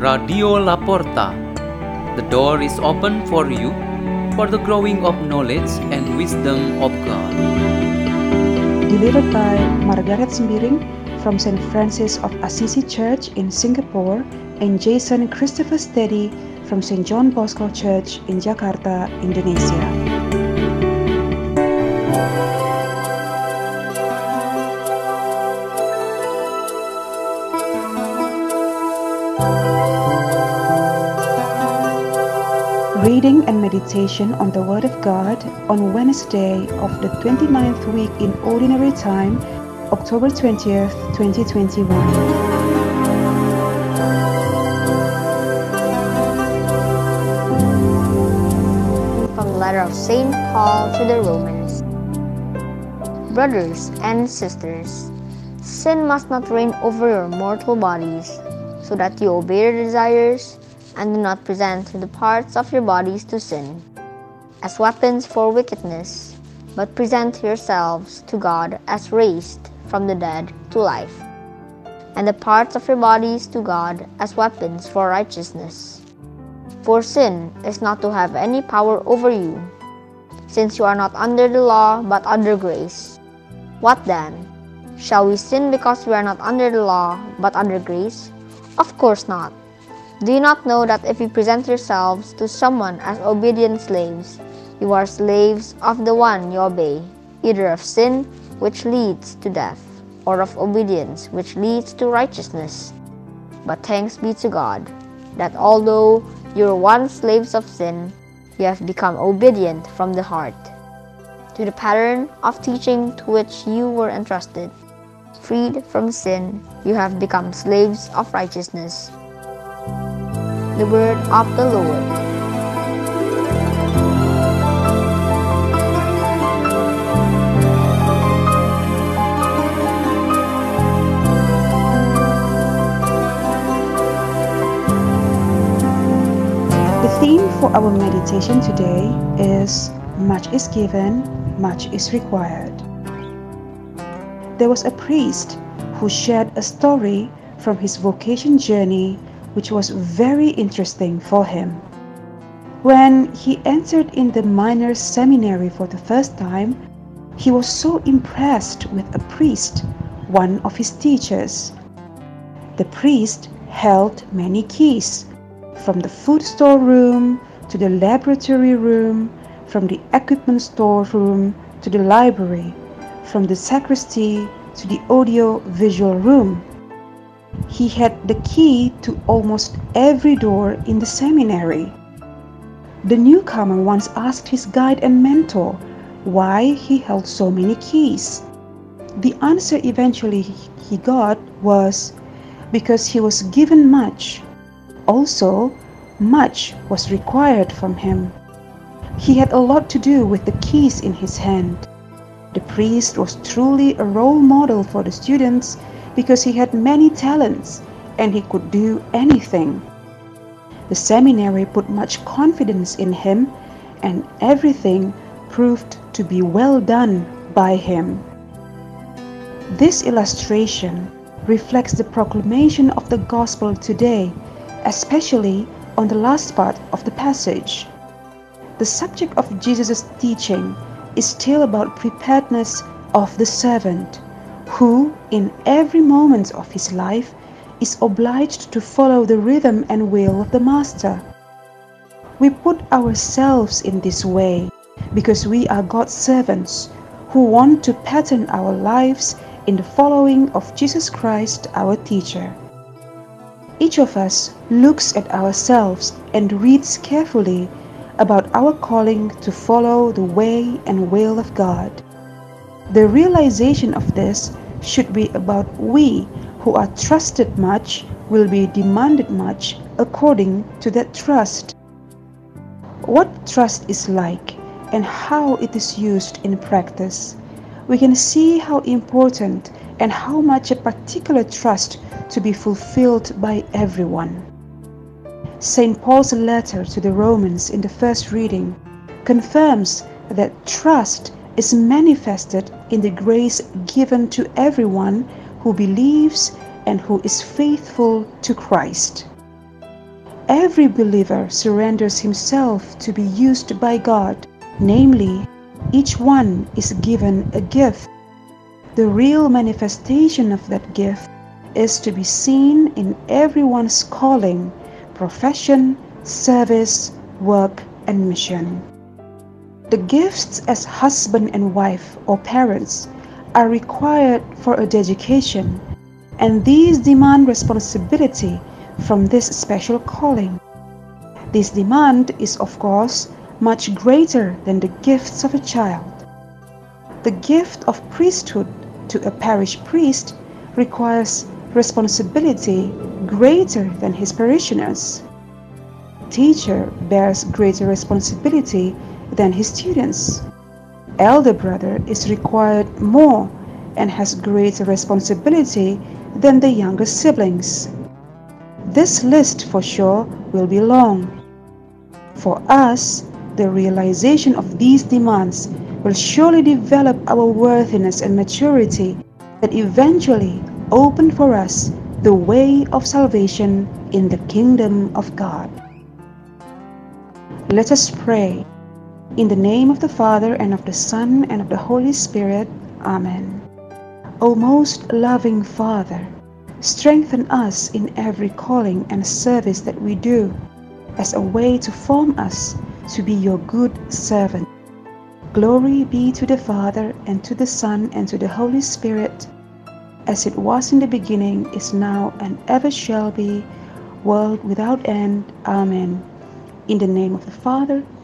Radio La Porta. The door is open for you for the growing of knowledge and wisdom of God. Delivered by Margareth Sembiring from St. Francis of Assisi Church in Singapore and Jason Christopher Stedy from St. John Bosco Church in Jakarta, Indonesia. Reading and meditation on the Word of God on Wednesday of the 29th week in Ordinary Time, October 20th, 2021. from the letter of St. Paul to the Romans. Brothers and sisters, sin must not reign over your mortal bodies, so that you obey your desires and do not present the parts of your bodies to sin as weapons for wickedness, but present yourselves to God as raised from the dead to life, and the parts of your bodies to God as weapons for righteousness. For sin is not to have any power over you, since you are not under the law but under grace. What then? Shall we sin because we are not under the law but under grace? Of course not. Do you not know that if you present yourselves to someone as obedient slaves, you are slaves of the one you obey, either of sin, which leads to death, or of obedience, which leads to righteousness? But thanks be to God, that although you were once slaves of sin, you have become obedient from the heart to the pattern of teaching to which you were entrusted. Freed from sin, you have become slaves of righteousness. The word of the Lord. The theme for our meditation today is Much is given, much is required. There was a priest who shared a story from his vocation journey which was very interesting for him. When he entered in the minor seminary for the first time, he was so impressed with a priest, one of his teachers. The priest held many keys, from the food store room to the laboratory room, from the equipment store room to the library, from the sacristy to the audio visual room. He had the key to almost every door in the seminary. The newcomer once asked his guide and mentor why he held so many keys. The answer eventually he got was because he was given much. Also, much was required from him. He had a lot to do with the keys in his hand. The priest was truly a role model for the students because he had many talents and he could do anything. The seminary put much confidence in him and everything proved to be well done by him. This illustration reflects the proclamation of the gospel today, especially on the last part of the passage. The subject of Jesus' teaching is still about preparedness of the servant, who, in every moment of his life, is obliged to follow the rhythm and will of the Master. We put ourselves in this way because we are God's servants who want to pattern our lives in the following of Jesus Christ, our teacher. Each of us looks at ourselves and reads carefully about our calling to follow the way and will of God. The realization of this should be about we who are trusted much will be demanded much according to that trust. What trust is like and how it is used in practice, we can see how important and how much a particular trust to be fulfilled by everyone. St. Paul's letter to the Romans in the first reading confirms that trust is manifested in the grace given to everyone who believes and who is faithful to Christ. every believer surrenders himself to be used by God, namely, each one is given a gift. The real manifestation of that gift is to be seen in everyone's calling, profession, service, work, and mission. The gifts as husband and wife or parents are required for a dedication, and these demand responsibility from this special calling. This demand is, of course, much greater than the gifts of a child. The gift of priesthood to a parish priest requires responsibility greater than his parishioners. Teacher bears greater responsibility than his students. Elder brother is required more and has greater responsibility than the younger siblings. This list for sure will be long. For us, the realization of these demands will surely develop our worthiness and maturity that eventually open for us the way of salvation in the kingdom of God. Let us pray. In the name of the Father, and of the Son, and of the Holy Spirit. Amen. O most loving Father, strengthen us in every calling and service that we do as a way to form us to be your good servant. Glory be to the Father, and to the Son, and to the Holy Spirit, as it was in the beginning, is now, and ever shall be, world without end. Amen. In the name of the Father,